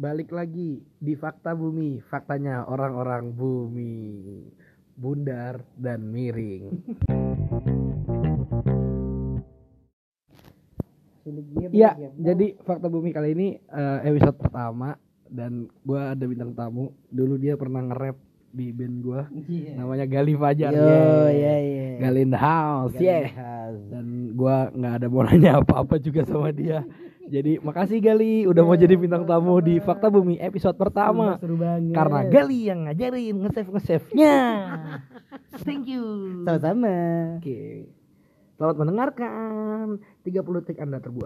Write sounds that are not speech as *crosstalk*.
balik lagi di fakta bumi. Faktanya orang-orang bumi bundar dan miring. Iya, jadi fakta bumi kali ini eh, episode pertama dan gua ada bintang tamu. Dulu dia pernah nge-rap di band gua namanya Gali Fajar. Yo, Yeah. iya iya. Gali in the house, yeah. Dan gua nggak ada mau nanya apa-apa juga sama dia. Jadi makasih Gali udah mau jadi bintang tamu di Fakta Bumi episode pertama. Seru banget. Karena Gali yang ngajarin nge-save nge-save-nya. *laughs* Thank you. sama-sama. Oke. Selamat mendengarkan. 30 detik Anda terbuat.